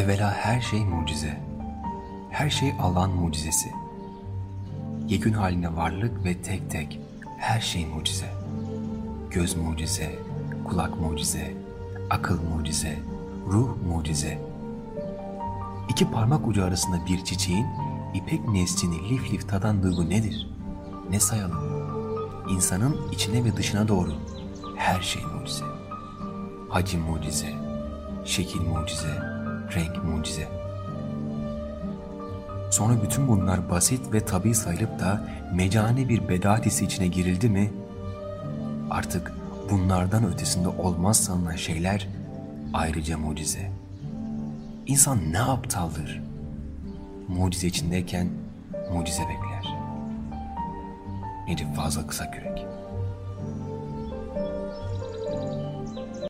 Evvela her şey mucize. Her şey Allah'ın mucizesi. Yekün haline varlık ve tek tek her şey mucize. Göz mucize, kulak mucize, akıl mucize, ruh mucize. İki parmak ucu arasında bir çiçeğin ipek neslini lif lif tadan duygu nedir? Ne sayalım? İnsanın içine ve dışına doğru her şey mucize. Hacim mucize, şekil mucize, renk mucize. Sonra bütün bunlar basit ve tabi sayılıp da mecani bir bedaat hissi içine girildi mi, artık bunlardan ötesinde olmaz sanılan şeyler ayrıca mucize. İnsan ne aptaldır? Mucize içindeyken mucize bekler. Necip Fazıl Kısakürek